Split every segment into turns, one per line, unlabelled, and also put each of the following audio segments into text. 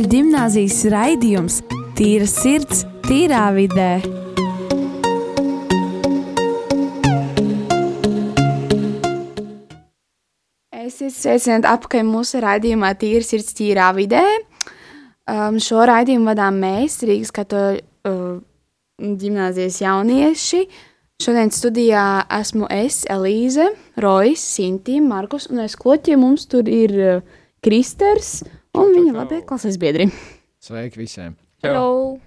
katoļu gimnāzijas raidījums Tīra sirds, tīrā vidē.
Esiet sveicināti apakaļ mūsu raidījumā Tīra sirds, tīrā vidē. Um, šo raidījumu vadām mēs, Rīgas katoļu uh, gimnāzijas jaunieši. Šodien studijā esmu es, Elīze, Rojas, Sintīna, Markus un es kloķi. Mums tur ir uh, Kristers un viņa labie klases biedri.
Sveiki visiem!
Hello!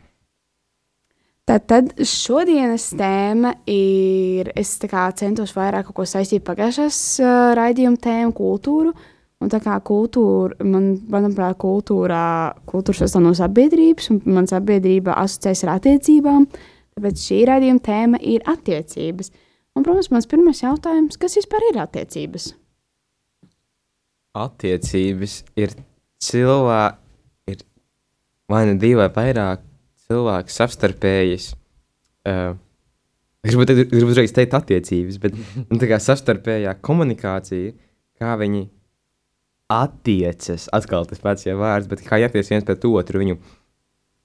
Tātad šodienas tēma ir. Es centos vairāk kaut ko saistīt ar pagājušās uh, raidījuma tēmu, kultūru. Un tā kā kultūra, man, manuprāt, kultūrā, kultūra sastāv no sabiedrības, un man sabiedrība asociēs ar attiecībām. Tāpēc šī raidījuma tēma ir attiecības. Un, protams, mans pirmais jautājums, kas vispār ir attiecības?
Attiecības ir cilvēki, ir vai nu divi vai vairāk cilvēki savstarpējas. Uh, gribu, gribu uzreiz teikt, attiecības, bet nu, tā kā savstarpējā komunikācija, kā viņi attiecas, atkal tas pats jau vārds, bet kā attiecas viens pret otru, viņu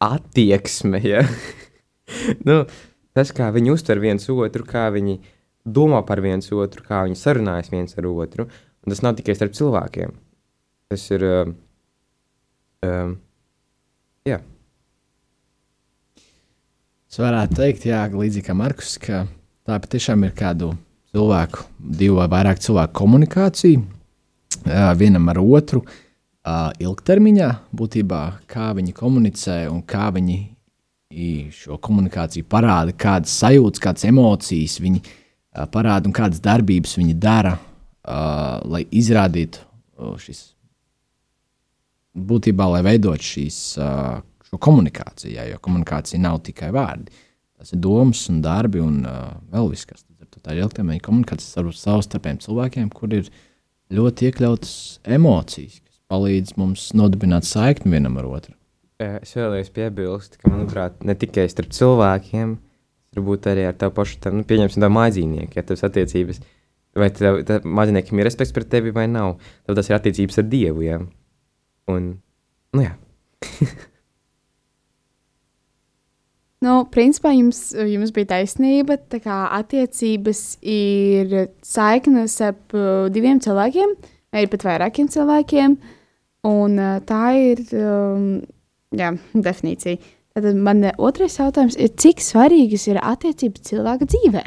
attieksme. Ja? nu, tas, kā viņi uztver viens otru, kā viņi domā par viens otru, kā viņi sarunājas viens ar otru. Un tas nav tikai starp cilvēkiem. Tas ir. Um, um, jā.
Es varētu teikt, jā, līdzīgi kā Markus, ka tā patiešām ir kādu cilvēku, divu vai vairāk cilvēku komunikācija vienam ar otru ilgtermiņā, būtībā kā viņi komunicē un kā viņi šo komunikāciju parāda, kādas sajūtas, kādas emocijas viņi parāda un kādas darbības viņi dara, lai izrādītu šis būtībā, lai veidot šīs, šo komunikāciju, jo komunikācija nav tikai vārdi. Tas ir domas un darbi un vēl viss, kas. Tā ir ilgtermiņa komunikācija ar savstarpējiem cilvēkiem, kur ir ļoti iekļautas emocijas, kas palīdz mums nodibināt saikni vienam ar otru.
Es vēlējos piebilst, ka, manuprāt, ne tikai starp cilvēkiem, varbūt arī ar tevu pašu, tā, nu, pieņemsim, tā mājdzīnieku, ja tas attiecības, vai tev, tā mājdzīniekam ir respekts pret tevi vai nav, tad tas ir attiecības ar Dievu, ja? Un, nu jā.
Nu, principā jums, jums bija taisnība. Tā kā attiecības ir saiknes ap uh, diviem cilvēkiem, vai pat vairākiem cilvēkiem. Un uh, tā ir um, jā, definīcija. Tad man otrais jautājums ir, cik svarīgas ir attiecības cilvēka dzīvē?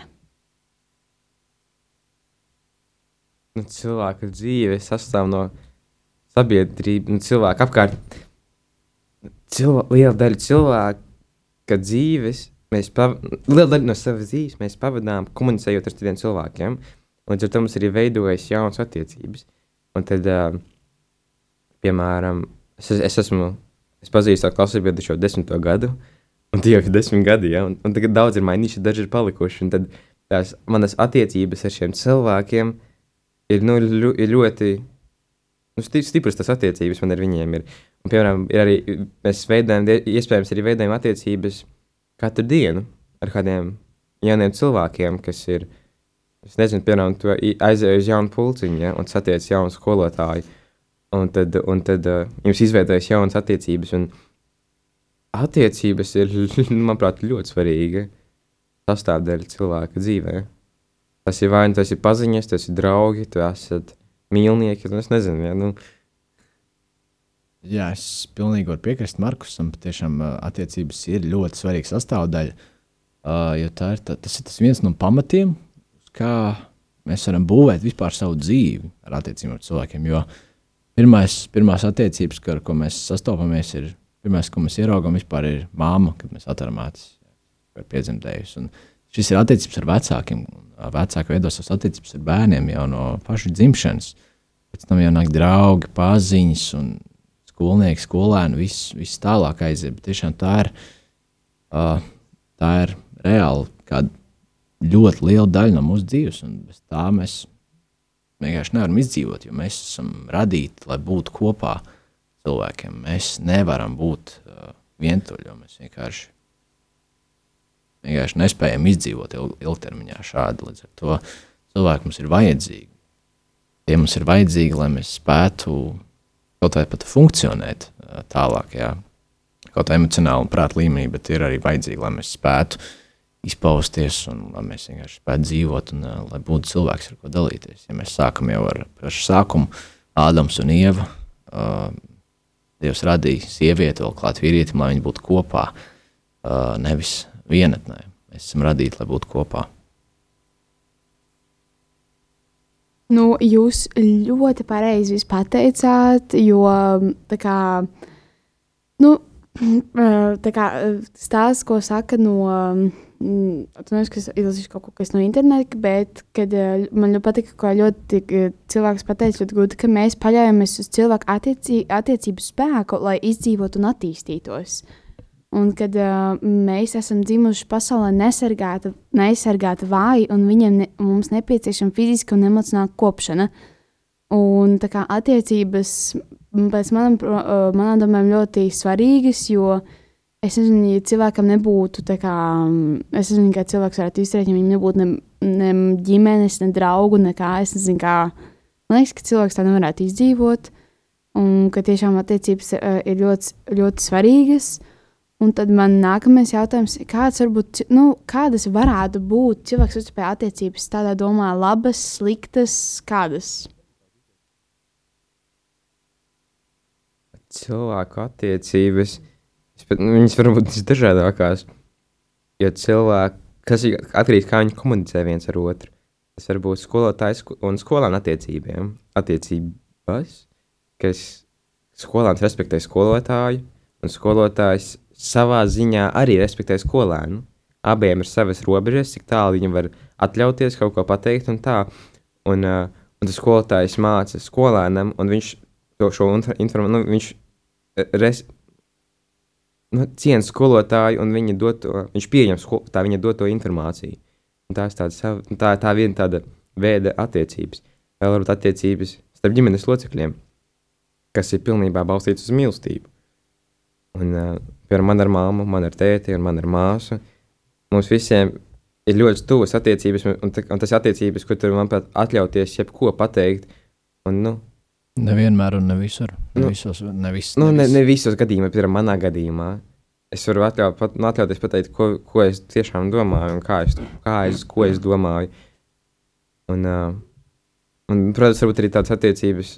nu, cilvēka dzīve sastāv no sabiedrības, nu, cilvēka apkārt. Cilvē, liela daļa cilvēka dzīves, mēs pav... liela daļa no savas dzīves mēs pavadām komunicējot ar citiem cilvēkiem. Līdz ar to mums arī veidojas jaunas attiecības. Un tad, uh, piemēram, es, es esmu, es pazīstu savu klases biedru šo desmito gadu, un tie jau ir desmit gadi, ja, un, un tagad daudz ir mainījuši, daži ir palikuši, un tad tās manas attiecības ar šiem cilvēkiem ir, nu, ļu, ir ļoti nu, sti- stipras tas attiecības man ar viņiem ir. Un, piemēram, ir arī mēs veidojam, iespējams, arī veidojam attiecības katru dienu ar kādiem jauniem cilvēkiem, kas ir, es nezinu, piemēram, tu aizēji uz jaunu pulciņu, ja, un satiec jaunu skolotāju, un tad, un tad uh, jums izveidojas jaunas attiecības, un attiecības ir, manuprāt, ļoti svarīga sastāvdaļa cilvēka dzīvē. Tas ir vai nu tas ir paziņas, tas ir draugi, tu esat mīlnieki, un es nezinu, ja, nu,
Jā, es pilnīgi varu piekrist Markusam. Patiešām ā, attiecības ir ļoti svarīga sastāvdaļa. Uh, jo tā ir, tā, tas ir tas viens no pamatiem, kā mēs varam būvēt vispār savu dzīvi ar attiecībām ar cilvēkiem. Jo pirmais, pirmās attiecības, ar ko mēs sastopamies, ir pirmais, ko mēs ieraugām, ir māma, kad mēs atveram acis, vai piedzemdējusi. Un Šis ir attiecības ar vecākiem. Vecāki veido savas attiecības ar bērniem jau no paša dzimšanas. Pēc tam jau nāk draugi, paziņas un skolnieki, skolēni, viss, viss tālāk aiziet. Bet tiešām tā ir, uh, tā ir reāli kāda ļoti liela daļa no mūsu dzīves, un bez tā mēs vienkārši nevaram izdzīvot, jo mēs esam radīti, lai būtu kopā cilvēkiem. Mēs nevaram būt uh, vientuļi, jo mēs vienkārši, vienkārši nespējam izdzīvot ilg ilgtermiņā šādi. Līdz ar to cilvēki mums ir vajadzīgi. Tie mums ir vajadzīgi, lai mēs spētu kaut vai pat funkcionēt tālāk, jā. kaut kā emocionāli un prāta līmenī, bet ir arī vajadzīgi, lai mēs spētu izpausties un lai mēs vienkārši spētu dzīvot un lai būtu cilvēks, ar ko dalīties. Ja mēs sākam jau ar pašu sākumu, Ādams un Ieva, uh, Dievs radīja sievieti vēl klāt vīrietim, lai viņi būtu kopā, uh, nevis vienatnē. Mēs esam radīti, lai būtu kopā.
Nu, jūs ļoti pareizi pateicāt, jo tā kā, nu, tā kā stāsts, ko saka no, atceros, ka izlasīšu kaut ko no interneta, bet, kad man ļoti patika, ko ļoti cilvēks pateica ļoti gudri, ka mēs paļaujamies uz cilvēku attiecī, attiecību spēku, lai izdzīvotu un attīstītos. Un kad uh, mēs esam dzimuši pasaulē nesargāti, neaizsargāti vāji, un viņiem ne, mums nepieciešama fiziska un emocionāla kopšana. Un tā kā attiecības pēc manam, uh, manām domām ļoti svarīgas, jo es nezinu, ja cilvēkam nebūtu, kā, es nezinu, kā cilvēks varētu izturēt, ja viņam nebūtu ne, ne ģimenes, ne draugu, nekā. Es nezinu, kā, man liekas, ka cilvēks tā nevarētu izdzīvot, un ka tiešām attiecības uh, ir ļoti, ļoti svarīgas. Un tad man nākamais jautājums, kāds varbūt, nu, kādas varētu būt cilvēks uzspēja attiecības tādā domā, labas, sliktas, kādas?
Cilvēku attiecības, bet, nu, viņas var būt visdažādākās. Jo cilvēki, kas ir atkarīgs kā viņi komunicē viens ar otru, tas var būt skolotājs un skolāna attiecībiem. Attiecības, kas skolāns respektē skolotāju, un skolotājs savā ziņā arī respektē skolēnu. Abiem ir savas robežas, cik tālu viņi var atļauties kaut ko pateikt un tā. Un, uh, un tas skolotājs māca skolēnam, un viņš to šo informāciju, nu, viņš res, nu, ciena skolotāju, un viņa doto, viņš pieņem sko, tā viņa doto informāciju. Un tā, tāda, tā, tā viena tāda veida attiecības. Vēl varbūt attiecības starp ģimenes locekļiem, kas ir pilnībā balstītas uz mīlestību. Un, uh, piemēram, man ar māmu, man ar tēti un man ar māsu. Mums visiem ir ļoti tuvas attiecības, un, un tas attiecības, kur tur man pat atļauties jebko pateikt. Un, nu,
Nevienmēr un ne visur. Ne
Nu,
visos, ne, vis,
nu, ne, ne visos gadījumos, piemēram, manā gadījumā. Es varu atļaut, pat, nu, atļauties pateikt, ko, ko es tiešām domāju un kā es, kā es, ko es domāju. Un, uh, un, protams, varbūt arī tādas attiecības.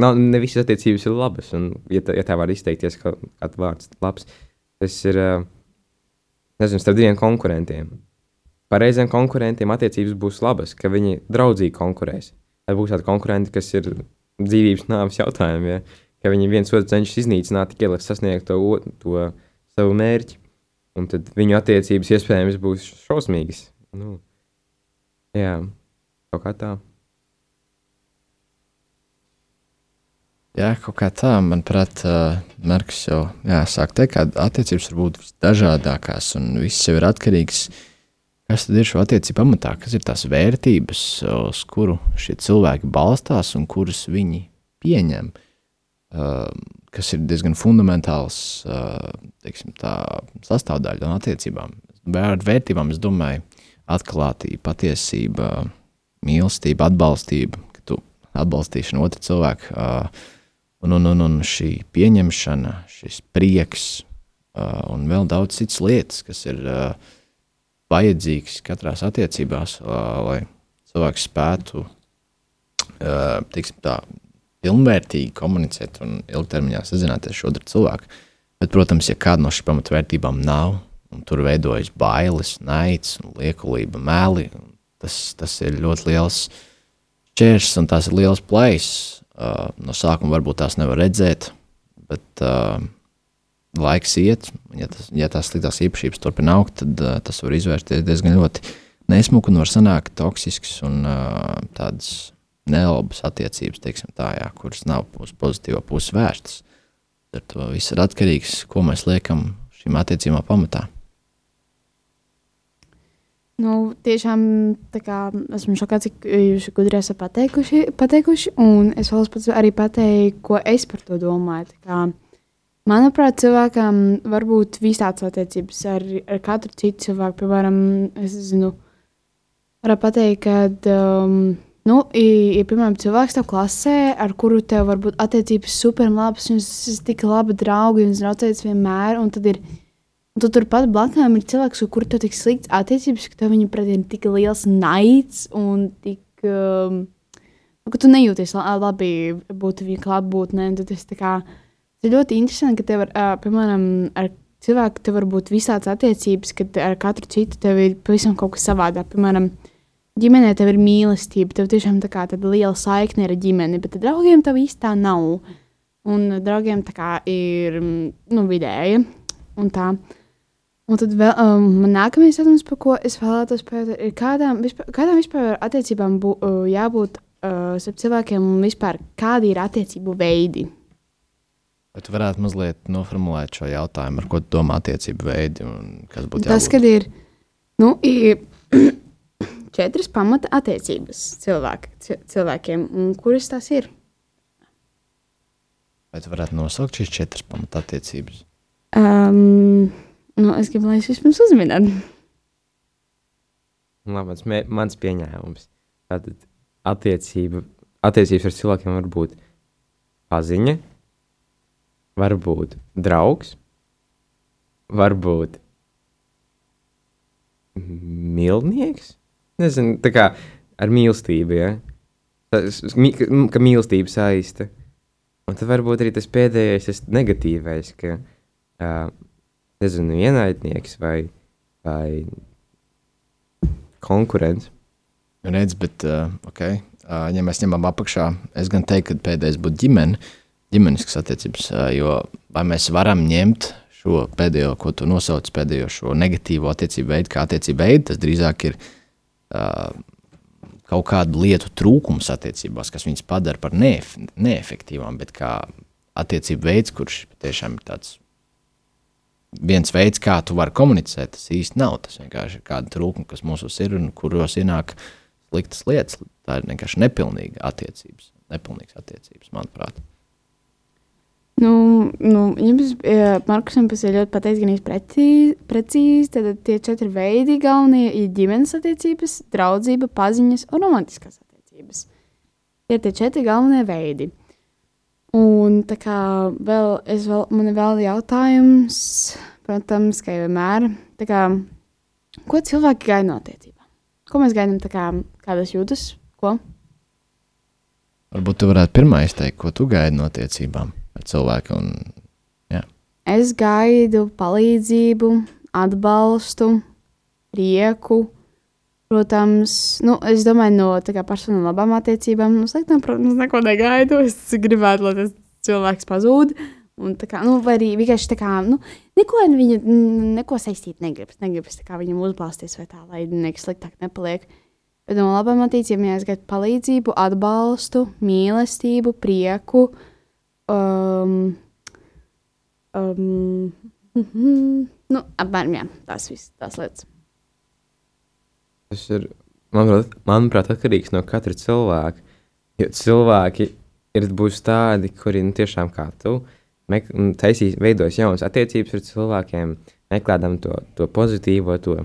Nav, ne visas attiecības ir labas, un, ja tā, ja tā var izteikties, kā kāds vārds labs, tas ir, nezinu, starp diviem konkurentiem. Pareiziem konkurentiem attiecības būs labas, ka viņi draudzīgi konkurēs. Vai būs tādi konkurenti, kas ir dzīvības nāves jautājumi, ja? ka viņi viens otru cenšas iznīcināt tikai, lai sasniegtu to, to savu mērķi. Un tad viņu attiecības iespējams būs šausmīgas. Nu, jā, kaut kā tā.
Jā, kaut kā tā, manuprāt, Marks jau jā, sāk teikt, ka attiecības var būt visdažādākās, un viss jau ir atkarīgs. Kas tad ir šo attiecību pamatā? Kas ir tās vērtības, uz kuru šie cilvēki balstās un kuras viņi pieņem? Kas ir diezgan fundamentāls teiksim, tā, sastāvdaļa no attiecībām. Ar vērtībām es domāju, atklātība, patiesība, mīlestība, atbalstība, ka tu atbalstīšana otru cilvēku. Un, un, un, un šī pieņemšana, šis prieks uh, un vēl daudz citas lietas, kas ir uh, vajadzīgas katrā attiecībā, uh, lai cilvēks spētu uh, tā, pilnvērtīgi komunicēt un ilgtermiņā sazināties ar šo cilvēku. Bet, protams, ja kāda no šīm pamatvērtībām nav, un tur veidojas bailes, naids, liekulība, meli, tas, tas ir ļoti liels šķērslis un tās ir liels plaisas. Uh, no sākuma varbūt tās nevar redzēt, bet uh, laiks iet, ja, tas, ja tās sliktās īpašības turpina augt, tad uh, tas var izvērsties diezgan ļoti nesmuki un var sanākt toksisks un uh, tādas nelabas attiecības, teiksim tā, jā, kuras nav uz pozitīvo pusi vērstas. Ar to viss ir atkarīgs, ko mēs liekam šīm attiecībām pamatā.
Nu, tiešām kā, esmu šokā, cik jūs gudri esat pateikuši, pateikuši. Un es vēlos arī pateikt, ko es par to domāju. Kā, manuprāt, cilvēkam var būt visādas attiecības ar, ar katru citu cilvēku. Piemēram, es zinu, varu pateikt, ka um, Nu, ir, ir piemēram, cilvēks tev klasē, ar kuru tev var būt attiecības super labas, un jūs esat tik labi draugi un draudzēties vienmēr. Un tad ir, tu turpat blakus ir cilvēks, ar kuru tev tik slikts attiecības, ka tev viņa pret ir tik liels naids un tik. Um, nu, ka tu nejūties la- labi būt viņa klātbūtnē. tad Tas, tā kā, tas ir ļoti interesanti, ka tev, var, uh, piemēram, ar cilvēku tev var būt visādas attiecības, kad ar katru citu tev ir pavisam kaut kas savādāk. Piemēram, ģimenē tev ir mīlestība, tev tiešām tā kā tāda liela saikne ar ģimeni, bet ar draugiem tev īsti tā nav. Un draugiem tā kā ir mm, nu, vidēja. Un tā. Un tad vēl, um, man nākamais jautājums, par ko es vēlētos pateikt, ir kādām vispār, kādām vispār attiecībām bū, uh, jābūt uh, starp cilvēkiem un vispār kādi ir attiecību veidi.
Tu varētu mazliet noformulēt šo jautājumu, ar ko domā attiecību veidi un kas būtu
Tas,
jābūt?
kad ir, nu, ir četras pamata attiecības cilvēki, ci- cilvēkiem, un kuras tas ir?
Vai tu varētu nosaukt šīs četras pamatattiecības?
Um, nu, es gribu, lai jūs vispirms uzminat.
Labi, mē- mans pieņēmums. Tātad attiecība, attiecības ar cilvēkiem var būt paziņa, var būt draugs, var būt mīlnieks. Nezinu, tā kā ar mīlestību, ja? Tas, ka mīlestība saista. Un tad varbūt arī tas pēdējais, tas negatīvais, ka, uh, nezinu, ienaidnieks vai, vai konkurence.
Redz, bet, uh, okay. uh, ja mēs ņemam apakšā, es gan teiktu, ka pēdējais būtu ģimene, ģimeniskas attiecības. Uh, jo vai mēs varam ņemt šo pēdējo, ko tu nosauc, pēdējo šo negatīvo attiecību veidu, kā attiecību veidu, tas drīzāk ir uh, kaut kādu lietu trūkums attiecībās, kas viņas padara par neef neefektīvām, bet kā attiecību veids, kurš tiešām ir tāds viens veids, kā tu vari komunicēt, tas īsti nav. Tas vienkārši ir kāda trūkuma, kas mūsos ir un kuros ienāk sliktas lietas. Tā ir vienkārši nepilnīga attiecības. Nepilnīgas attiecības, manuprāt.
Nu, nu, jums, eh, Markusam, tas ir ļoti pateicis, gan precīzi. precīzi. Tad tie četri veidi galvenie ir ģimenes attiecības, draudzība, paziņas un romantiskās attiecības. Tie ir tie četri galvenie veidi. Un tā kā vēl, es vēl, man ir vēl jautājums, protams, kā jau vienmēr, tā kā, ko cilvēki gaida no attiecībām? Ko mēs gaidām, tā kā, kādas jūtas, ko?
Varbūt tu varētu pirmā izteikt, ko tu gaidi no attiecībām ar cilvēku. Un,
Es gaidu palīdzību, atbalstu, prieku. Protams, nu, es domāju, no kā personu labām attiecībām, nu, sliktām, protams, neko negaidu. Es gribētu, lai tas cilvēks pazūd. Un, kā, nu, vai arī vienkārši tā kā, nu, neko mm, neko saistīt negribas. Negribas kā viņam uzbāzties vai tā, lai nekas sliktāk nepaliek. Bet no labām attiecībām jāsagaida palīdzību, atbalstu, mīlestību, prieku. Um, Um, mhm. nu, apmēram jā, tās visas tās lietas.
Tas ir, manuprāt, manuprāt, atkarīgs no katra cilvēka. Jo cilvēki ir būs tādi, kuri nu, tiešām kā tu taisīs, veidos jaunas attiecības ar cilvēkiem, meklējot to, to pozitīvo, to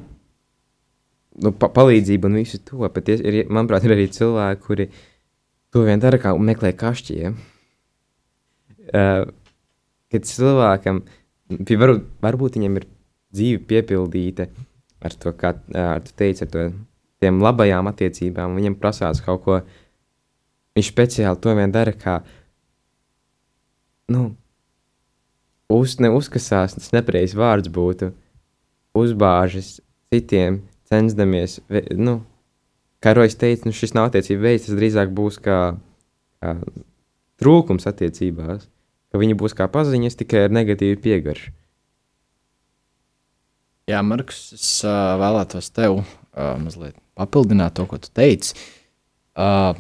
nu, pa palīdzību un visu to. Bet ir, manuprāt, ir arī cilvēki, kuri to vien dara, kā meklē kašķiem. Uh, kad cilvēkam, varbūt, varbūt viņam ir dzīve piepildīta ar to, kā uh, tu teici, ar to, tiem labajām attiecībām, viņam prasās kaut ko, viņš speciāli to vien dara, kā, nu, uz, neuzkasās, tas nepareizs vārds būtu, uzbāžas citiem, censdamies, nu, kā Rojas teica, nu, šis nav attiecība veids, tas drīzāk būs kā, kā trūkums attiecībās, ka viņi būs kā paziņas tikai ar negatīvu piegaršu.
Jā, Markus, es uh, vēlētos tev uh, mazliet papildināt to, ko tu teici. Uh,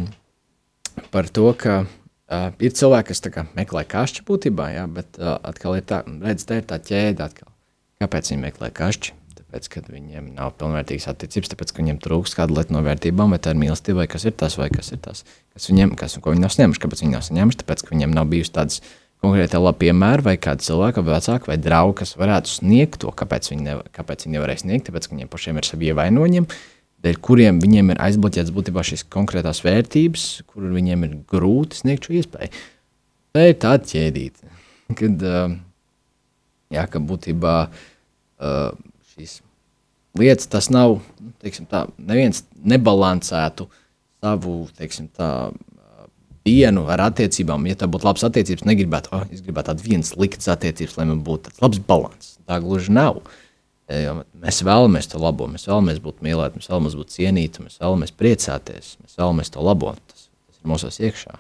par to, ka uh, ir cilvēki, kas kā meklē kašķi būtībā, jā, bet uh, atkal ir tā, redz, tā ir tā ķēde atkal. Kāpēc viņi meklē kašķi? Tāpēc, ka viņiem nav pilnvērtīgas attiecības, tāpēc, ka viņiem trūkst kāda lieta no vērtībām, vai tā ir mīlestība, vai kas ir tas, vai kas ir tas, kas viņiem, kas, ko viņi nav saņēmuši, kāpēc viņi nav saņēmuši, tāpēc, ka viņiem nav bijusi tādas konkrēti labi piemēri, vai kāda cilvēka, vecāka, vai drauga, kas varētu sniegt to, kāpēc viņi, nevar, kāpēc viņi nevarēja sniegt, tāpēc, ka viņiem pašiem ir savi ievainojumi, dēļ kuriem viņiem ir aizbloķēts būtībā šīs konkrētās vērtības, kur viņiem ir grūti sniegt šo iespēju. Tā ir tāda ķēdīte, kad, uh, jā, ka būtībā uh, šīs lietas tas nav, nu, teiksim tā, neviens nebalansētu savu, teiksim tā, dienu ar attiecībām. Ja tā būtu labas attiecības, negribētu, oh, es gribētu tādu viens sliktas attiecības, lai man būtu tāds labs balans. Tā gluži nav. Jo mēs vēlamies to labo, mēs vēlamies būt mīlēti, mēs vēlamies būt cienīti, mēs vēlamies priecāties, mēs vēlamies to labo. Tas, tas ir mūsu iekšā.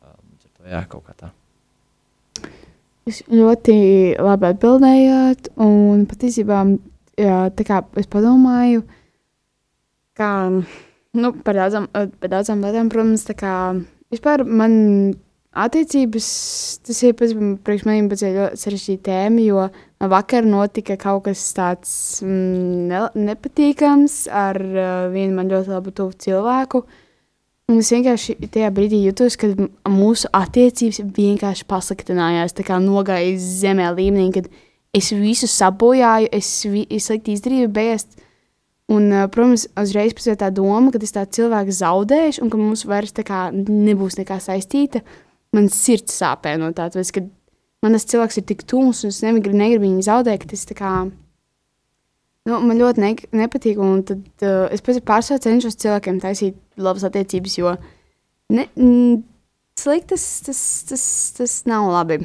Tā jā, kaut kā tā.
Jūs ļoti labi atbildējāt, un patiesībā es padomāju, kā nu, par, daudzām, par daudzām lietām, protams, tā kā vispār man attiecības, tas ir priekš maniem ļoti sarežģīta tēma, jo vakar notika kaut kas tāds mm, ne, nepatīkams ar uh, vienu man ļoti labu tuvu cilvēku. Un es vienkārši tajā brīdī jutos, ka mūsu attiecības vienkārši pasliktinājās, tā kā nogāja zemē līmenī, kad es visu sabojāju, es, vi, es slikti izdarīju, beigās Un, protams, uzreiz pēc tā doma, ka es tādu cilvēku zaudēšu un ka mums vairs kā, nebūs nekā saistīta. Man sirds sāpē no tā, tāpēc, ka man tas cilvēks ir tik tums un es negribu, negribu viņu zaudēt. Tas kā, nu, man ļoti ne, nepatīk. Un tad uh, es pēc pārsvarā cenšos cilvēkiem taisīt labas attiecības, jo ne, n, sliktas tas, tas, tas nav labi.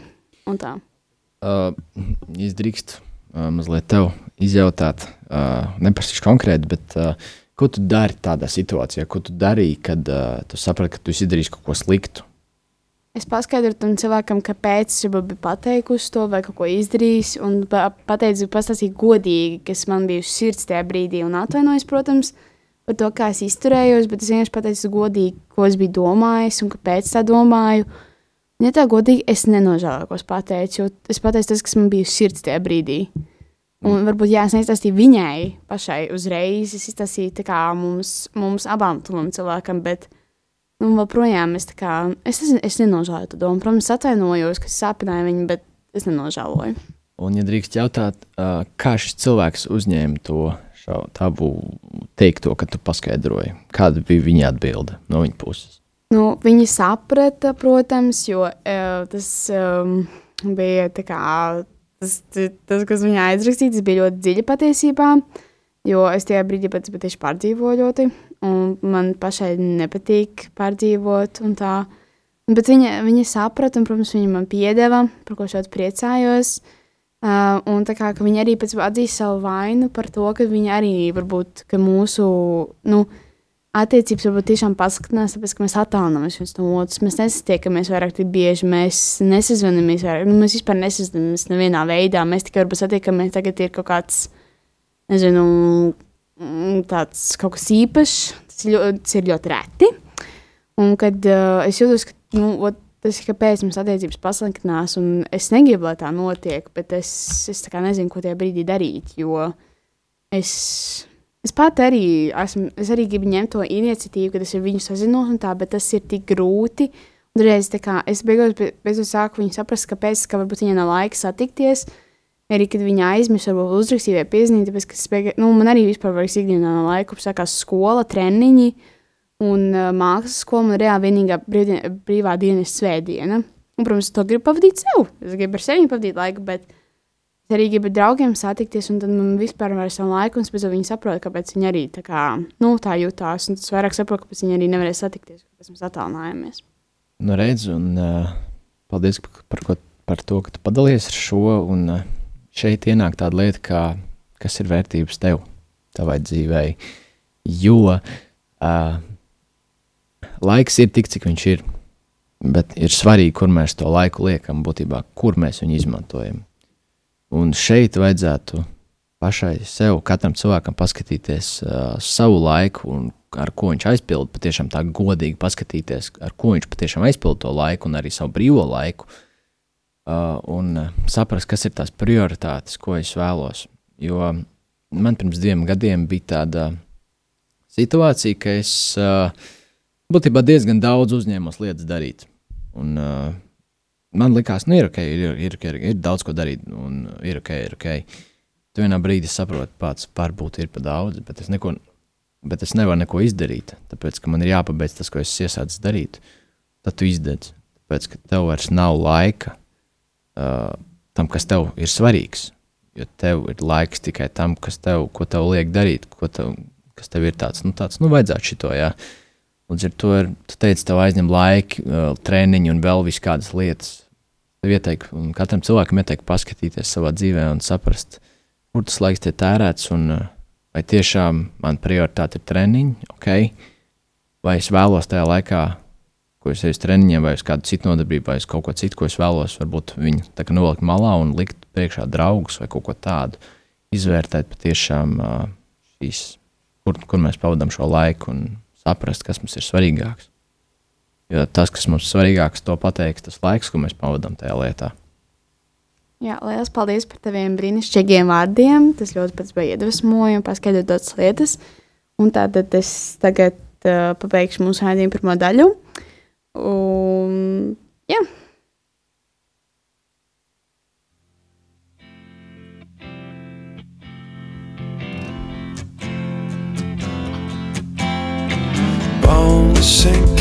Uh, izdrīkst uh, mazliet tev izjautāt, uh, neprasīšu konkrēti, bet uh, ko tu dari tādā situācijā, ko tu darīji, kad uh, tu saprati, ka tu izdarīsi kaut ko sliktu?
Es paskaidroju tam cilvēkam, kāpēc viņš bija pateikusi to vai ko izdarījis. Un pateicu, pastāstīju godīgi, kas man bija uz sirds tajā brīdī. Un atvainojos, protams, par to, kā es izturējos. Bet es vienkārši pateicu godīgi, ko es biju domājis un kāpēc tā domāju. Un, ja tā godīgi, es es pateicu. Jo es pateicu tas, kas man bija uz sirds tajā brīdī. Un varbūt jā, es neizstāstīju viņai pašai uzreiz. Es izstāstīju kā, mums, mums abām tuvam cilvēkam, bet nu, joprojām es, kā, es, es, es nenožēloju to domu. Protams, atvainojos, ka sāpināju viņu, bet es nenožēloju.
Un, ja drīkst jautāt, kā šis cilvēks uzņēma to tavu teikto, kad tu paskaidroji, kāda bija viņa atbilde no viņa puses?
Nu, viņi saprata, protams, jo uh, tas um, bija tā kā tas, tas, kas viņā aizrakstīts, bija ļoti dziļi patiesībā. Jo es tajā brīdī pats patiešām pārdzīvoju ļoti, un man pašai nepatīk pārdzīvot. Bet viņa, viņa saprata, un, protams, viņa man piedeva, par ko es ļoti priecājos. Uh, un tā kā viņa arī atzīst savu vainu par to, ka viņa arī varbūt mūsu. Nu, uh, attiecības varbūt tiešām paskatinās, tāpēc, ka mēs attālinamies viens no otras. Mēs nesatiekamies vairāk tik bieži, mēs nesazvanāmies vairāk. Nu, mēs vispār nesazvanāmies nevienā veidā. Mēs tikai varbūt satiekamies, tagad ir kaut kāds, nezinu, mm, tāds kaut kas īpašs. Tas ir ļoti, tas ir ļoti reti. Un kad uh, es jūtos, ka nu, ot, tas ir kāpēc mums attiecības pasliktinās, un es negribu, lai tā notiek, bet es, es nezinu, ko tajā brīdī darīt, jo es Es pat arī esmu, es arī gribu ņemt to iniciatīvu, kad es ar viņu sazinos, tā, bet tas ir tik grūti. Un reiz kā, es beigās, beigās sāku viņu saprast, kāpēc, ka varbūt viņai nav laika satikties. Arī, kad viņa aizmirst, varbūt uzrakstīt vai piezīmēt, tāpēc, ka beigās, nu, man arī vispār vairs ikdienā nav laika, sākās skola, treniņi un uh, mākslas skola. Man reāli vienīgā brīvdien, brīvā diena ir svētdiena. Un, protams, to gribu pavadīt sev. Es gribu ar sevi pavadīt laiku, bet Es arī gribu draugiem satikties, un tad man vispār nav laika, un es viņi saprotu, kāpēc viņi arī tā, kā, nu, tā jutās. Un tas vairāk saprotu, kāpēc viņi arī nevarēja satikties, kāpēc mēs attālinājāmies.
Nu, redz, un uh, paldies par, ko, par to, ka tu padalies ar šo. Un, uh, šeit ienāk tāda lieta, kā, kas ir vērtības tev, tavai dzīvei. Jo uh, laiks ir tik, cik viņš ir. Bet ir svarīgi, kur mēs to laiku liekam, būtībā, kur mēs viņu izmantojam. Un šeit vajadzētu pašai sev, katram cilvēkam paskatīties uh, savu laiku un ar ko viņš aizpilda, patiešām tā godīgi paskatīties, ar ko viņš patiešām aizpilda to laiku un arī savu brīvo laiku. Uh, un uh, saprast, kas ir tās prioritātes, ko es vēlos. Jo man pirms diviem gadiem bija tāda situācija, ka es uh, būtībā diezgan daudz uzņēmos lietas darīt. Un, uh, man likās, nu, ir ok, ir, ir, ir, ir daudz ko darīt, un ir ok, ir ok. Tu vienā brīdī saproti, pats varbūt ir par daudz, bet es neko, bet es nevaru neko izdarīt, tāpēc ka man ir jāpabeidz tas, ko es iesācu darīt. Tad tu izdedz, tāpēc ka tev vairs nav laika uh, tam, kas tev ir svarīgs. Jo tev ir laiks tikai tam, kas tev, ko tev liek darīt, ko tev, kas tev ir tāds, nu, tāds, nu, vajadzētu šito. Jā. Līdz ar to ir, tu teici, tev aizņem laika, uh, treniņu un vēl vis kādas lietas. Tev ieteiktu, katram cilvēkam ieteiktu paskatīties savā dzīvē un saprast, kur tas laiks tiek tērēts un uh, vai tiešām man prioritāte ir treniņi, ok, vai es vēlos tajā laikā, ko es eju uz treniņiem, vai uz kādu citu nodarbību, vai uz kaut ko citu, ko es vēlos, varbūt viņu nolikt malā un likt priekšā draugus vai kaut ko tādu. Izvērtēt patiešām uh, šīs, kur, kur mēs pavadām šo laiku un saprast, kas mums ir svarīgāks. Jo tas, kas mums svarīgāks, to pateiks tas laiks, ko mēs pavadām tajā lietā.
Jā, liels paldies par taviem brīnišķīgiem vārdiem. Tas ļoti pats bija iedvesmojoši un paskaidrot tādas lietas. Un tātad es tagad uh, pabeigšu mūsu raidījumu pirmo daļu. Un, jā.
Bones sinking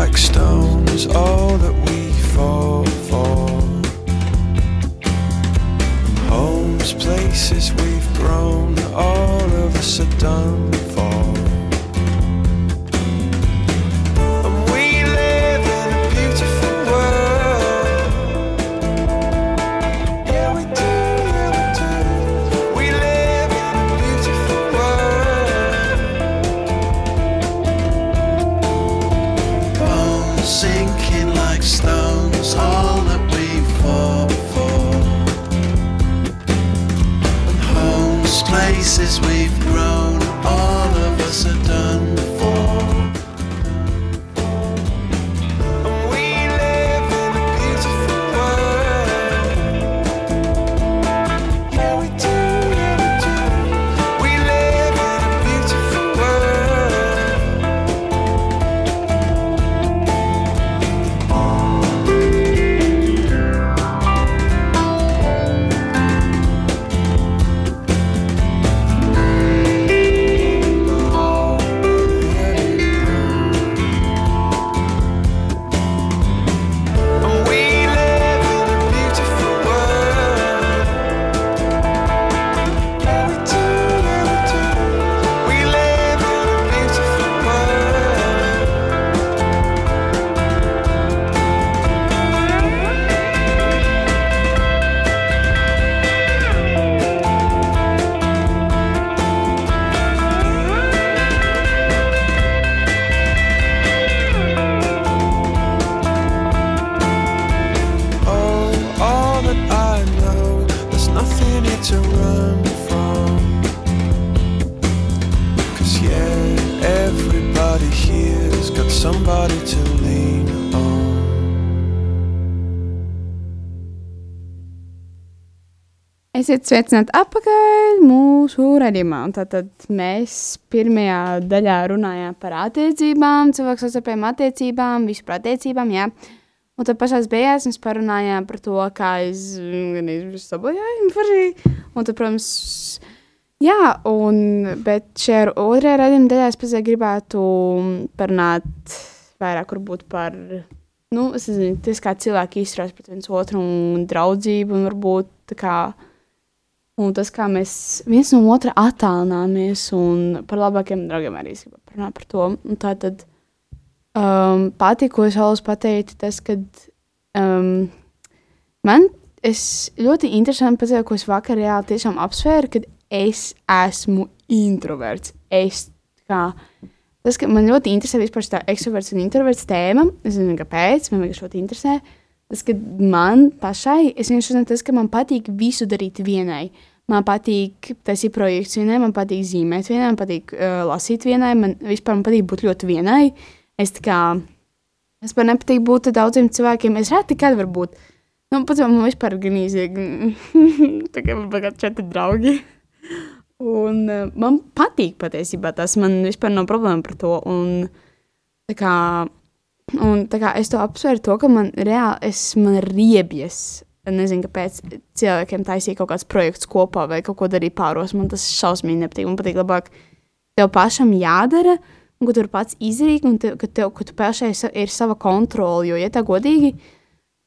like stones, all that we fall for. Homes, places we've grown, all of us are done for.
Esiet sveicināti atpakaļ mūsu. Un Tātad mēs pirmajā daļā runājām par attiecībām, cilvēku savstarpējām attiecībām, vispār attiecībām. Jā. Un tad pašā beigās mēs parunājām par to, kā es gan sabojāju forši. Un tad, protams, jā, un, bet šajā otrajā raidījuma daļā es pēc gribētu parunāt vairāk varbūt par, nu, es nezinu, tas kā cilvēki izturās pret viens otru un draudzību un varbūt tā kā Un tas, kā mēs viens no otra attālināmies, un par labākiem draugiem arī es gribu parunāt par to. Un tā tad um, pati, ko es vēlos pateikt, tas, ka um, man es ļoti interesanti pateicu, ko es vakar reāli tiešām apsvēru, kad es esmu introverts. Es kā. Tas, ka man ļoti interesē vispār tā ekstraverts un introverts tēma. Es nezinu, kāpēc. Man vienkārši ļoti interesē. Tas, ka man pašai, es vienkārši zinu, tas, ka man patīk visu darīt vienai. Man patīk taisīt projekts vienai, man patīk zīmēt vienai, man patīk uh, lasīt vienai, man vispār man patīk būt ļoti vienai. Es tā kā, es man nepatīk būt daudziem cilvēkiem, es reti kad var būt. Nu, pats man vispār gan īzīgi, tā kā man bagāt četri draugi. Un uh, man patīk patiesībā tas, man vispār nav problēma par to. Un, tā kā, un kā es to apsveru, to, ka man reāli es, man ir riebjas. Nezinu, kāpēc cilvēkiem taisīja kaut kāds projekts kopā vai kaut ko darīt pāros. Man tas šausmīgi nepatīk. Man patīk labāk tev pašam jādara, un ka tu pats izdarīt, un te, ka, tev, ka pašai ir sava kontrole. Jo, ja tā godīgi,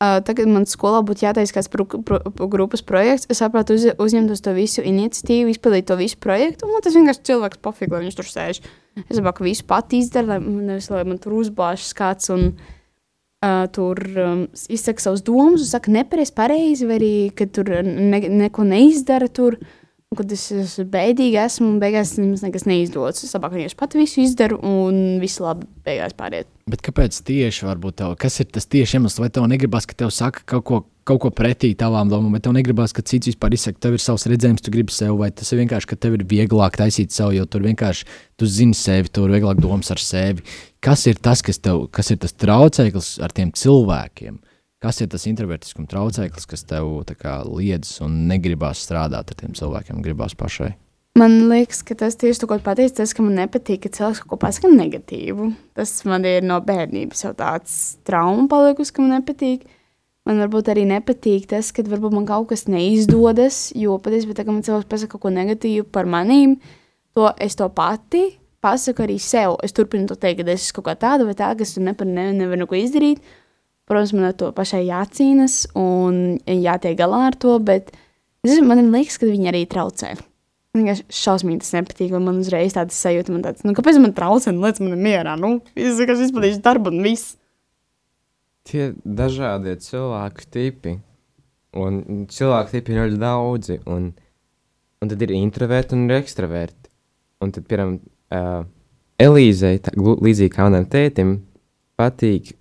uh, tagad man skolā būtu jātaisa kāds pro, pro, pro, grupas projekts, es saprotu, uz, uzņemt uz to visu iniciatīvu, izpildīt to visu projektu, man tas vienkārši cilvēks pofīgi, lai viņš tur sēž. Es ka visu pati izdara, lai, nevis, lai man tur uzbāžas kāds un uh, tur um, izsaka savus domas, un saka nepareizi, pareizi, vai arī, ka tur ne, neko neizdara tur. Un, kad es esmu bēdīgi, esmu beigās mums nekas neizdodas. Es labāk vienkārši pat visu izdaru un viss labi beigās pāriet.
Bet kāpēc tieši varbūt tev, kas ir tas tieši iemesls, vai tev negribas, ka tev saka kaut ko, kaut ko pretī tavām domām, vai tev negribas, ka cits vispār izsaka, tev ir savs redzējums, tu gribi sev, vai tas ir vienkārši, ka tev ir vieglāk taisīt sev, jo tur vienkārši tu zini sevi, tur ir vieglāk domas ar sevi. Kas ir tas, kas tev, kas ir tas traucēklis ar tiem cilvēkiem? Kas ir tas introvertiskuma traucēklis, kas tev tā kā liedz un negribas strādāt ar tiem cilvēkiem, gribas pašai?
Man liekas, ka tas tieši to, ko pateicis, tas, ka man nepatīk, ka cilvēks kaut ko pasaka negatīvu. Tas man ir no bērnības jau tāds trauma palikusi, ka man nepatīk. Man varbūt arī nepatīk tas, ka varbūt man kaut kas neizdodas, jo patiesībā, tā, ka man cilvēks pasaka kaut ko negatīvu par manīm, to es to pati pasaku arī sev. Es turpinu to teikt, ka es esmu kaut kā tāda vai tāda, kas tur nepar, ne, nevar neko izdarīt. Protams, man ar to pašai jācīnas un jātiek galā ar to, bet es, man liekas, ka viņi arī traucē. Man vienkārši šausmīgi tas nepatīk, un man uzreiz tāda sajūta, man tāds, nu, kāpēc man traucē, nu, liec man mierā, nu, es vienkārši izpildīšu darbu un viss.
Tie dažādie cilvēku tipi. Un cilvēku tipi ir ļoti daudzi. Un, un tad ir introverti un ir ekstraverti. Un tad, piemēram, uh, Elīzei, līdzīgi kā manam tētim, patīk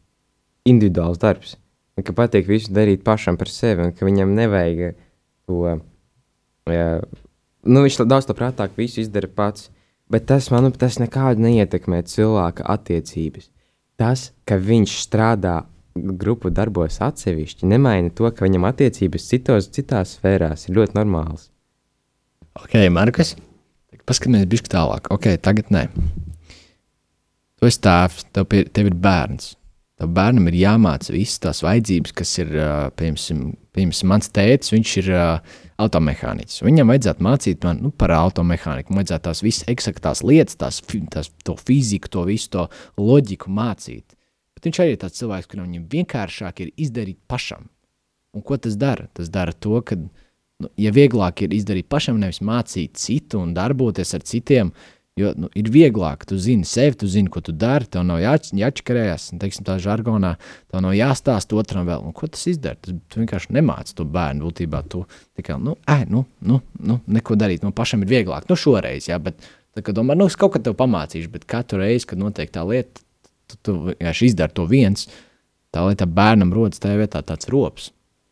individuāls darbs. Un ka patīk visu darīt pašam par sevi, un ka viņam nevajag to. Uh, nu, viņš daudz labprātāk visu izdara pats. Bet tas, manuprāt, tas nekādi neietekmē cilvēka attiecības. Tas, ka viņš strādā grupu darbos atsevišķi, nemaina to, ka viņam attiecības citos, citās sfērās ir ļoti normālas.
Ok, Markus, paskatīsimies bišķi tālāk. Ok, tagad nē. Tu esi tēvs, tev, pie, tev ir bērns. Tev bērnam ir jāmāca visas tās vajadzības, kas ir, piemēram, piemēram mans tēvs, viņš ir uh, automehāniķis. Viņam vajadzētu mācīt man nu, par automehāniku, man vajadzētu tās visas eksaktās lietas, tās, tās, to fiziku, to visu to loģiku mācīt. Bet viņš arī ir tāds cilvēks, kuram viņam vienkāršāk ir izdarīt pašam. Un ko tas dara? Tas dara to, ka, nu, ja vieglāk ir izdarīt pašam, nevis mācīt citu un darboties ar citiem, jo nu, ir vieglāk, tu zini sevi, tu zini, ko tu dari, tev nav jāč, jāčakarējas, un, teiksim, tā žargonā, tev nav jāstāsta otram vēl, un ko tas izdara. Tas, tu vienkārši nemāci to bērnu, būtībā tu tikai, nu, ej, nu, nu, nu, neko darīt, nu, pašam ir vieglāk, nu, šoreiz, jā, bet, tā kā domā, nu, es kaut kad tev pamācīšu, bet katru reizi, kad notiek tā lieta, tu, tu vienkārši izdari to viens, tā lai tā bērnam rodas tajā vietā tāds rops.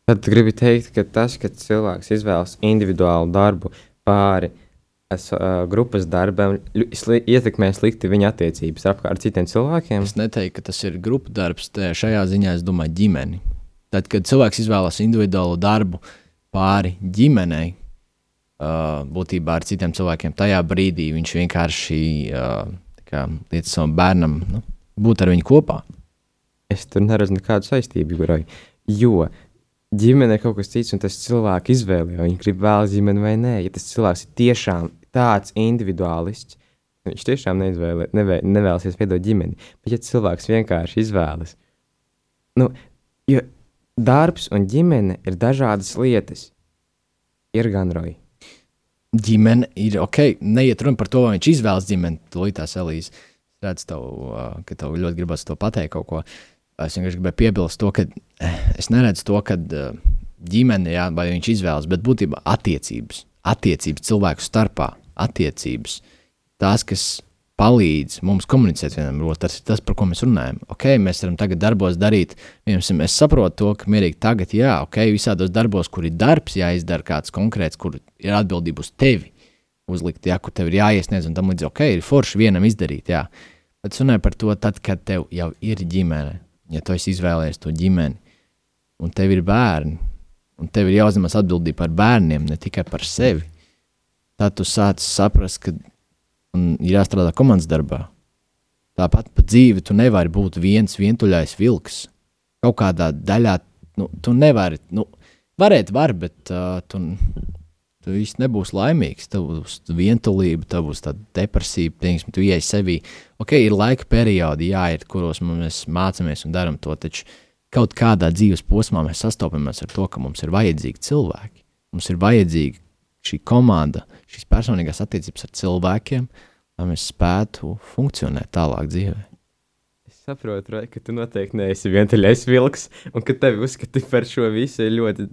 Tad tu gribi teikt, ka tas, ka cilvēks izvēlas individuālu darbu pāri es, uh, grupas darbam, sli ietekmē slikti viņa attiecības ar citiem cilvēkiem.
Es neteiktu, ka tas ir grupu darbs. Šajā ziņā es domāju, ģimeni. Tad, kad cilvēks izvēlas individuālu darbu pāri ģimenei, uh, būtībā ar citiem cilvēkiem, tajā brīdī viņš vienkārši uh, liec savam bērnam nu, būt ar viņu kopā.
Es tur neredzu nekādu saistību, kurai. Jo ģimene ir kaut kas cits, un tas cilvēks izvēlē, vai viņš grib vēlas ģimeni vai nē. Ja tas cilvēks ir tiešām tāds individuālists, viņš tiešām neizvēlē, nevē, nevēlas veidot ģimeni. Bet, ja cilvēks vienkārši izvēlas, nu, jo darbs un ģimene ir dažādas lietas, ir gan roji.
Ģimene ir ok, neiet runa par to, vai viņš izvēlas ģimeni. Tūlītās Elīze redz, tev, ka tev ļoti gribas to pateikt kaut ko. Es vienkārši gribēju piebilst to, ka eh, es neredzu to, ka ģimene, jā, vai viņš izvēlas, bet būtībā attiecības, attiecības cilvēku starpā, attiecības, tās, kas palīdz mums komunicēt vienam otru. Tas ir tas, par ko mēs runājam. Ok, mēs varam tagad darbos darīt, piemēram, es saprotu to, ka mierīgi tagad, jā, ok, visādos darbos, kur ir darbs jāizdara kāds konkrēts, kur ir atbildība uz tevi uzlikt, jā, kur tev ir jāiesniedz un tam līdz, ok, ir forši vienam izdarīt, jā. Bet es runāju par to, tad, kad tev jau ir ģimene, ja tu esi izvēlējies to ģimeni, un tev ir bērni, un tev ir jāuzņemas atbildība par bērniem, ne tikai par sevi, tad tu sāc saprast, ka ir jāstrādā komandas darbā. Tāpat pa dzīvi tu nevari būt viens vientuļais vilks. Kaut kādā daļā nu, tu nevari, nu, varēt, var, bet uh, tu, tu īsti nebūsi laimīgs. Tev būs vientulība, tev būs tāda depresija, piemēram, tu ieej sevī. Ok, ir laika periodi, jā, ir, kuros mēs mācāmies un darām to, taču kaut kādā dzīves posmā mēs sastopamies ar to, ka mums ir vajadzīgi cilvēki. Mums ir vajadzīga šī komanda, šīs personīgās attiecības ar cilvēkiem, lai mēs spētu funkcionēt tālāk dzīvē.
Es saprotu, Rai, ka tu noteikti neesi vientuļais vilks, un ka tevi uzskati par šo visu ir ļoti,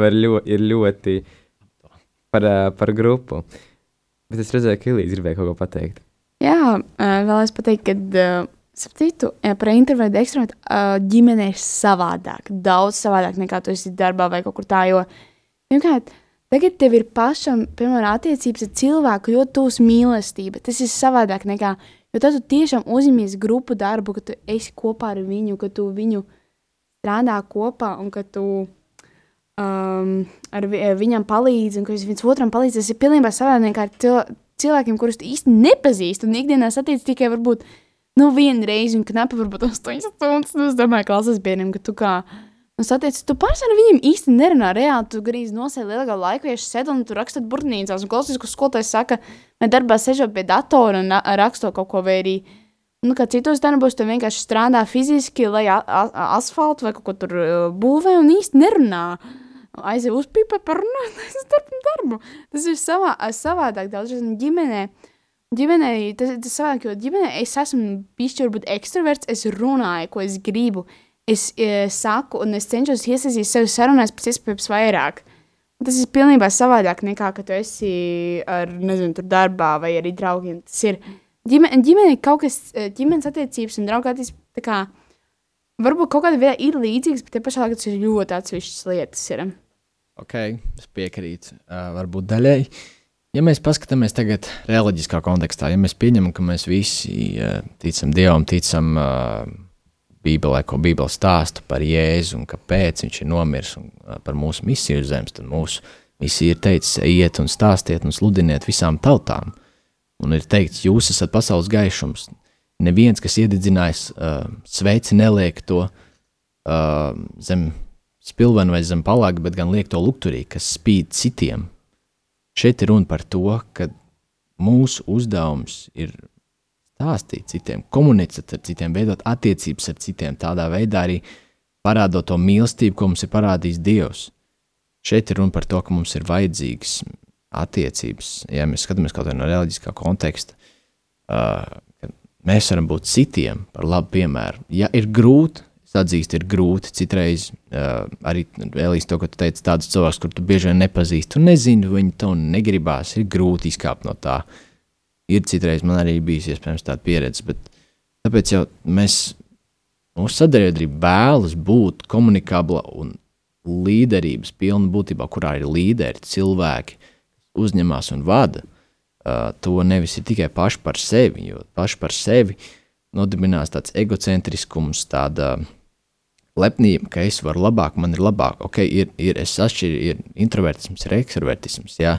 var ļo, ir ļoti par, par grupu. Bet es redzēju, ka Ilīds gribēja kaut ko pateikt.
Jā, ā, vēl es pateiktu, ka sapratu, par introvertu ekstravertu ā, ģimene ir savādāk. Daudz savādāk nekā tu esi darbā vai kaut kur tā. Jo, pirmkārt, tagad tev ir pašam, piemēram, attiecības ar cilvēku ļoti tūs mīlestība. Tas ir savādāk nekā, jo tad tu tiešām uzņemies grupu darbu, ka tu esi kopā ar viņu, ka tu viņu strādā kopā un ka tu um, ar vi viņam palīdzi un ka viņš viens otram palīdz. Tas ir pilnībā savādāk nekā ar cil cilvēkiem, kurus tu īsti nepazīsti un ikdienā satiec tikai varbūt nu, vienu reizi un knapi varbūt 8 stundas. Nu, es domāju, klases biedriem, ka tu kā nu, satiec, tu pārsvarā ar viņiem īsti nerunā reāli. Tu grīz nosēdi lielākā laiku, ja sēdi un tu rakstot burnīcās un klausies, ko skolotājs saka, vai darbā sežot pie datora un raksto kaut ko vai arī. Nu, kā citos darbos, tu vienkārši strādā fiziski, lai asfaltu vai kaut ko tur būvē un īsti nerunā. Aizej uz pipa, parunāt, es darbu darbu. Tas ir savā, savādāk daudz ģimenē. Ģimenē tas, tas savādāk, jo ģimenē es esmu bijis varbūt ekstraverts, es runāju, ko es gribu. Es e, saku, un es cenšos iesaistīt sevi sarunās pēc iespējas vairāk. Tas ir pilnībā savādāk nekā, kad tu esi ar, nezinu, tur darbā vai arī draugiem. Tas ir ģimene, ģimene kaut kas, ģimenes attiecības un draugu attiecības, tā kā, varbūt kaut kādā veidā ir līdzīgas, bet te pašā laikā tas ir ļoti atsevišķas lietas. Ir.
Ok, es piekrītu, uh, varbūt daļai. Ja mēs paskatāmies tagad reliģiskā kontekstā, ja mēs pieņemam, ka mēs visi uh, ticam Dievam, ticam uh, Bībelē, ko Bībele stāsta par Jēzu un kāpēc viņš ir nomiris un uh, par mūsu misiju uz zemes, tad mūsu misija ir teicis, ejiet un stāstiet un sludiniet visām tautām. Un ir teikts, jūs esat pasaules gaišums. Neviens, kas iededzinājis uh, sveici, neliek to uh, zem spilvenu vai zem palāga, bet gan liek to lukturī, kas spīd citiem. Šeit ir runa par to, ka mūsu uzdevums ir stāstīt citiem, komunicēt ar citiem, veidot attiecības ar citiem, tādā veidā arī parādot to mīlestību, ko mums ir parādījis Dievs. Šeit ir runa par to, ka mums ir vajadzīgas attiecības, ja mēs skatāmies kaut kādā no reliģiskā konteksta, uh, mēs varam būt citiem par labu piemēru. Ja ir grūti, atzīst, ir grūti. Citreiz uh, arī Elīze, to, ka tu teici, tādus cilvēkus, kur tu bieži vien nepazīsti, un nezini, viņi to negribās, ir grūti izkāpt no tā. Ir citreiz man arī bijis iespējams tāda pieredze, bet tāpēc jau mēs, mūsu sabiedrība vēlas būt komunikabla un līderības pilna būtībā, kurā ir līderi, cilvēki, kas uzņemas un vada. Uh, to nevis ir tikai paši par sevi, jo paši par sevi nodibinās tāds egocentriskums, tāda uh, lepnība, ka es varu labāk, man ir labāk. Ok, ir, ir es atšķiru, ir introvertisms, ir ekstravertisms, jā,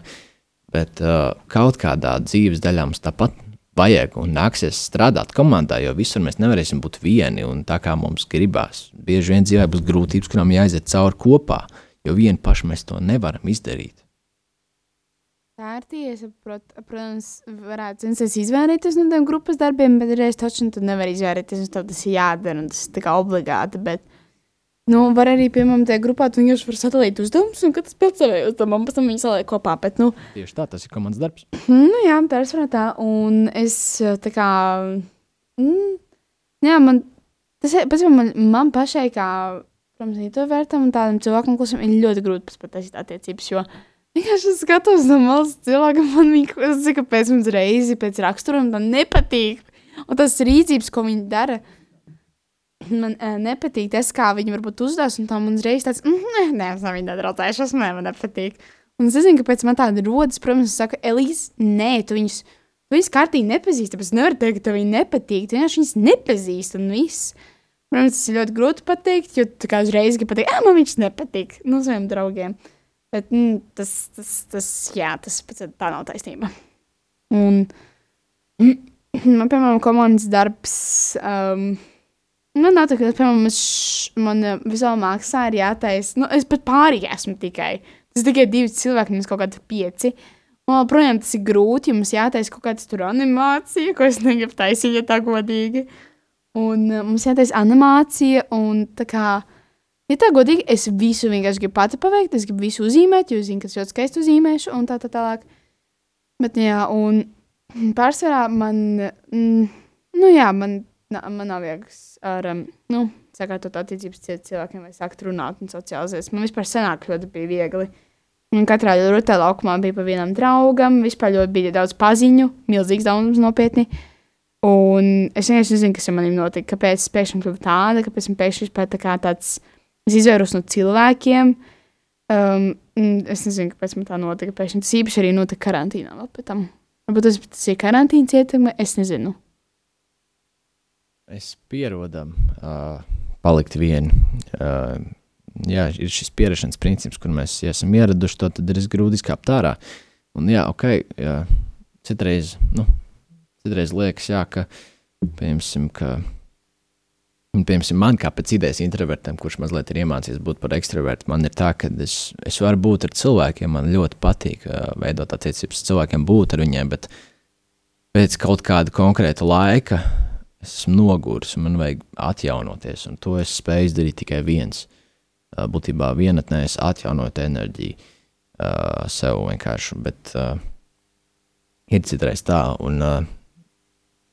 bet uh, kaut kādā dzīves daļā mums tāpat vajag un nāksies strādāt komandā, jo visur mēs nevarēsim būt vieni un tā kā mums gribās. Bieži vien dzīvē būs grūtības, kurām jāiziet cauri kopā, jo vieni paši mēs to nevaram izdarīt.
Tā ir tiesa. Prot, protams, varētu censties izvairīties no tiem grupas darbiem, bet reizē taču tu nevari izvairīties. Tev tas ir jādara, un tas ir obligāti. Bet Nu, var arī, piemēram, tajā grupā tu vienkārši vari sadalīt uzdevumus, un katrs pēc savai uzdevumam, pēc tam viņi saliek kopā. Bet, nu,
Tieši tā, tas ir komandas darbs.
nu jā, tā ir svarīga. Un es tā kā. Mm, jā, man tas ir pēc tam man, man pašai, kā, protams, introvertam un tādam cilvēkam, kuriem ir ļoti grūti pateikt attiecības. Jo vienkārši es skatos no malas cilvēkam, man viņa kāpēc mums reizi pēc raksturiem tā nepatīk. Un tas rīcības, ko viņi dara man uh, nepatīk tas, kā viņi varbūt uzdos, un tā man uzreiz tāds, mm, nē, es viņu nedraudzēšos, nē, man nepatīk. Un es zinu, kāpēc man tāda rodas, protams, es saku, Elīze, nē, tu viņus, tu viņus kārtīgi nepazīsti, tāpēc nevar teikt, ka tev viņi nepatīk, tu vienkārši viņus nepazīsti, un viss. Protams, tas ir ļoti grūti pateikt, jo tu kā uzreiz gribi pateikt, ah, man viņš nepatīk, nu, saviem draugiem. Bet mm, tas, tas, tas, jā, tas tā nav taisnība. Un man, piemēram, komandas darbs. Um, Man nav tā, ka, piemēram, man visā maksā ir jātaisa. Nu, es pat pārīgi esmu tikai. Tas tikai divi cilvēki, nevis kaut kādi pieci. Un joprojām tas ir grūti, jums jātaisa kaut kāda tur animācija, ko es negribu taisīt, ja tā godīgi. Un uh, mums jātaisa animācija, un tā kā, ja tā godīgi, es visu vienkārši gribu pati paveikt, es gribu visu uzzīmēt, jo es zinu, ka es ļoti skaisti uzzīmēšu, un tā tā tālāk. Bet, jā, un pārsvarā man, mm, nu jā, man, na, man nav viegs ar, um, nu, sakārtot attiecības ciet cilvēkiem vai sākt runāt un socializēties. Man vispār senāk ļoti bija viegli. Un katrā rutē laukumā bija pa vienam draugam, vispār ļoti bija daudz paziņu, milzīgs daudzums nopietni. Un es vienkārši nezinu, kas ar maniem notika, kāpēc es pēkšņi kļuvu tāda, kāpēc man pēkšņi vispār tā kā tāds, es izvairos no cilvēkiem. Um, es nezinu, kāpēc man tā notika. Pēkšņi tas īpaši arī notika karantīnā. Varbūt tas, ir karantīnas ietekme, es nezinu.
Es pierodam, uh, palikt vieni. Uh, jā, ir šis pieredzes princips, kur mēs ja esam ieraduši to, tad ir grūti izkāpt ārā. Un, jā, ok, jā, citreiz, nu, citreiz liekas, jā, ka, piemēram, ka, piemēram, man kā pēc idejas introvertam, kurš mazliet ir iemācījies būt par ekstravertu, man ir tā, ka es, es varu būt ar cilvēkiem, man ļoti patīk uh, veidot attiecības ar cilvēkiem, būt ar viņiem, bet pēc kaut kāda konkrēta laika esmu noguris un man vajag atjaunoties, un to es spēju izdarīt tikai viens būtībā vienatnē es atjaunotu enerģiju uh, sev vienkārši. Bet uh, ir citreiz tā, un uh,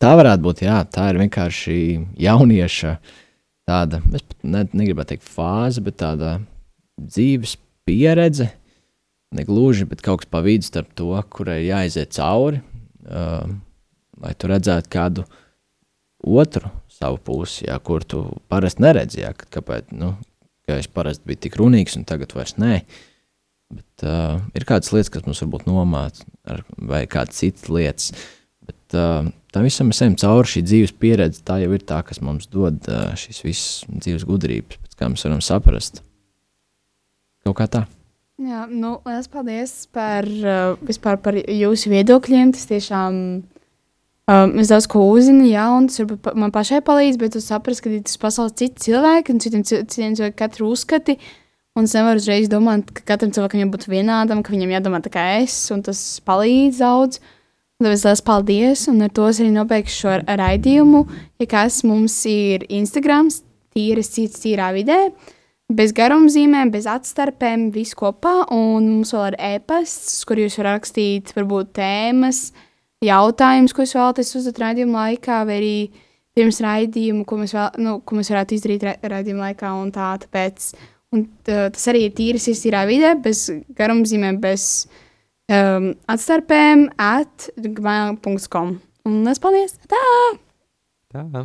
tā varētu būt, jā, tā ir vienkārši jaunieša tāda, es ne, negribētu teikt fāze, bet tāda dzīves pieredze, negluži, bet kaut kas pa vidu starp to, kurai jāiziet cauri, uh, lai tu redzētu kādu otru savu pusi, jā, kur tu parasti neredzi, jā, kāpēc, nu, ka es parasti biju tik runīgs, un tagad vairs nē. Bet, uh, ir kādas lietas, kas mums varbūt nomāca, vai kādas citas lietas. Bet uh, tam visam mēs ejam cauri šī dzīves pieredze. Tā jau ir tā, kas mums dod uh, šīs visas dzīves gudrības, pēc kā mēs varam saprast. Kaut kā tā.
Jā, nu, liels paldies par, uh, par jūsu viedokļiem. Tas tiešām Um, es daudz ko uzzinu, jā, un tas varbūt man pašai palīdz, bet tu saprati, ka tas pasaules citi cilvēki un citiem, citiem cilvēkiem katru uzskati. Un es nevaru uzreiz domāt, ka katram cilvēkam jābūt vienādam, ka viņam jādomā tā kā es, un tas palīdz daudz. Tāpēc liels paldies, un ar to es arī nobeigšu šo raidījumu. Ja kas mums ir Instagram, tīras cits, tīrā vidē, bez garumzīmēm, bez atstarpēm, viss kopā, un mums vēl ir e-pasts, kur jūs varat rakstīt varbūt tēmas, uh, jautājumus, ko jūs vēlaties uzdot raidījuma laikā, vai arī pirms raidījuma, ko mēs, vēl, nu, ko mēs varētu izdarīt ra raidījuma laikā. Un tā, tāpēc, un, tas arī ir tīras, ir tīrā vidē, bez garumzīmēm, bez um, atstarpēm, at gmail.com. Un es paldies! Tā!
Tā!